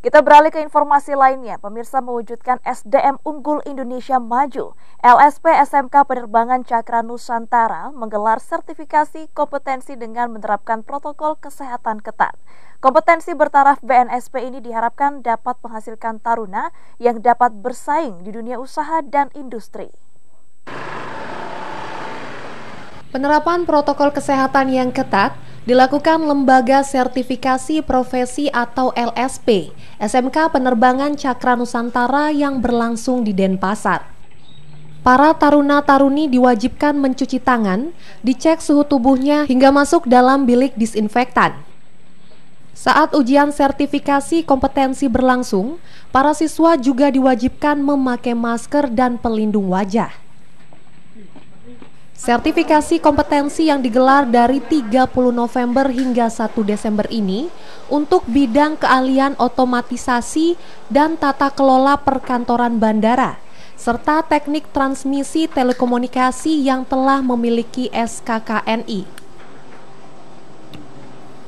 Kita beralih ke informasi lainnya. Pemirsa mewujudkan SDM Unggul Indonesia Maju. LSP SMK Penerbangan Cakra Nusantara menggelar sertifikasi kompetensi dengan menerapkan protokol kesehatan ketat. Kompetensi bertaraf BNSP ini diharapkan dapat menghasilkan taruna yang dapat bersaing di dunia usaha dan industri. Penerapan protokol kesehatan yang ketat dilakukan Lembaga Sertifikasi Profesi atau LSP SMK Penerbangan Cakra Nusantara yang berlangsung di Denpasar. Para taruna-taruni diwajibkan mencuci tangan, dicek suhu tubuhnya hingga masuk dalam bilik disinfektan. Saat ujian sertifikasi kompetensi berlangsung, para siswa juga diwajibkan memakai masker dan pelindung wajah. Sertifikasi kompetensi yang digelar dari 30 November hingga 1 Desember ini untuk bidang keahlian otomatisasi dan tata kelola perkantoran bandara serta teknik transmisi telekomunikasi yang telah memiliki SKKNI.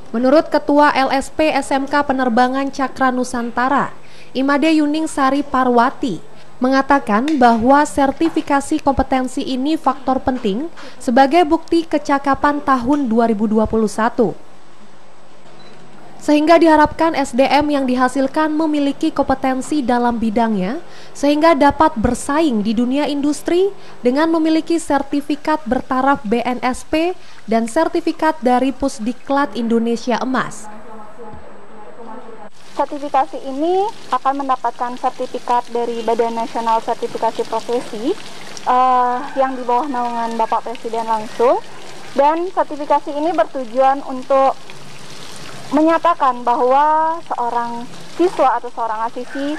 Menurut Ketua LSP SMK Penerbangan Cakra Nusantara, Imade Yuning Sari Parwati, mengatakan bahwa sertifikasi kompetensi ini faktor penting sebagai bukti kecakapan tahun 2021. Sehingga diharapkan SDM yang dihasilkan memiliki kompetensi dalam bidangnya sehingga dapat bersaing di dunia industri dengan memiliki sertifikat bertaraf BNSP dan sertifikat dari Pusdiklat Indonesia Emas sertifikasi ini akan mendapatkan sertifikat dari Badan Nasional Sertifikasi Profesi uh, yang di bawah naungan Bapak Presiden langsung dan sertifikasi ini bertujuan untuk menyatakan bahwa seorang siswa atau seorang asisi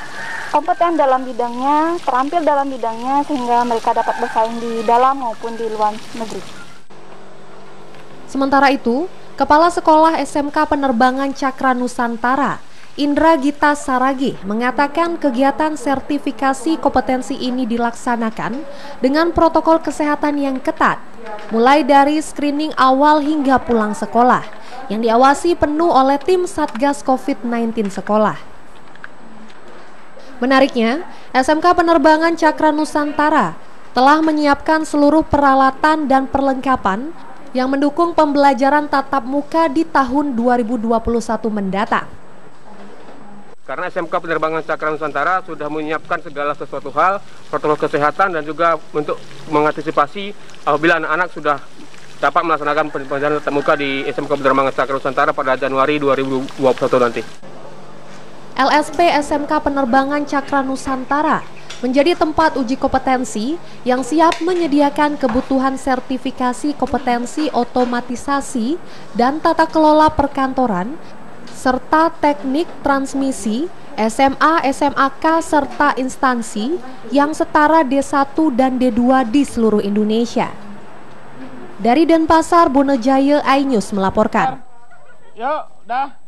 kompeten dalam bidangnya, terampil dalam bidangnya sehingga mereka dapat bersaing di dalam maupun di luar negeri. Sementara itu, Kepala Sekolah SMK Penerbangan Cakra Nusantara Indra Gita Saragi mengatakan kegiatan sertifikasi kompetensi ini dilaksanakan dengan protokol kesehatan yang ketat, mulai dari screening awal hingga pulang sekolah, yang diawasi penuh oleh tim Satgas COVID-19 sekolah. Menariknya, SMK Penerbangan Cakra Nusantara telah menyiapkan seluruh peralatan dan perlengkapan yang mendukung pembelajaran tatap muka di tahun 2021 mendatang. Karena SMK Penerbangan Cakra Nusantara sudah menyiapkan segala sesuatu hal, protokol kesehatan dan juga untuk mengantisipasi apabila anak-anak sudah dapat melaksanakan pembelajaran tatap muka di SMK Penerbangan Cakra Nusantara pada Januari 2021 nanti. LSP SMK Penerbangan Cakra Nusantara menjadi tempat uji kompetensi yang siap menyediakan kebutuhan sertifikasi kompetensi otomatisasi dan tata kelola perkantoran serta teknik transmisi, SMA, SMAK, serta instansi yang setara D1 dan D2 di seluruh Indonesia. Dari Denpasar, Bonejaya, iNews melaporkan. Yuk, dah.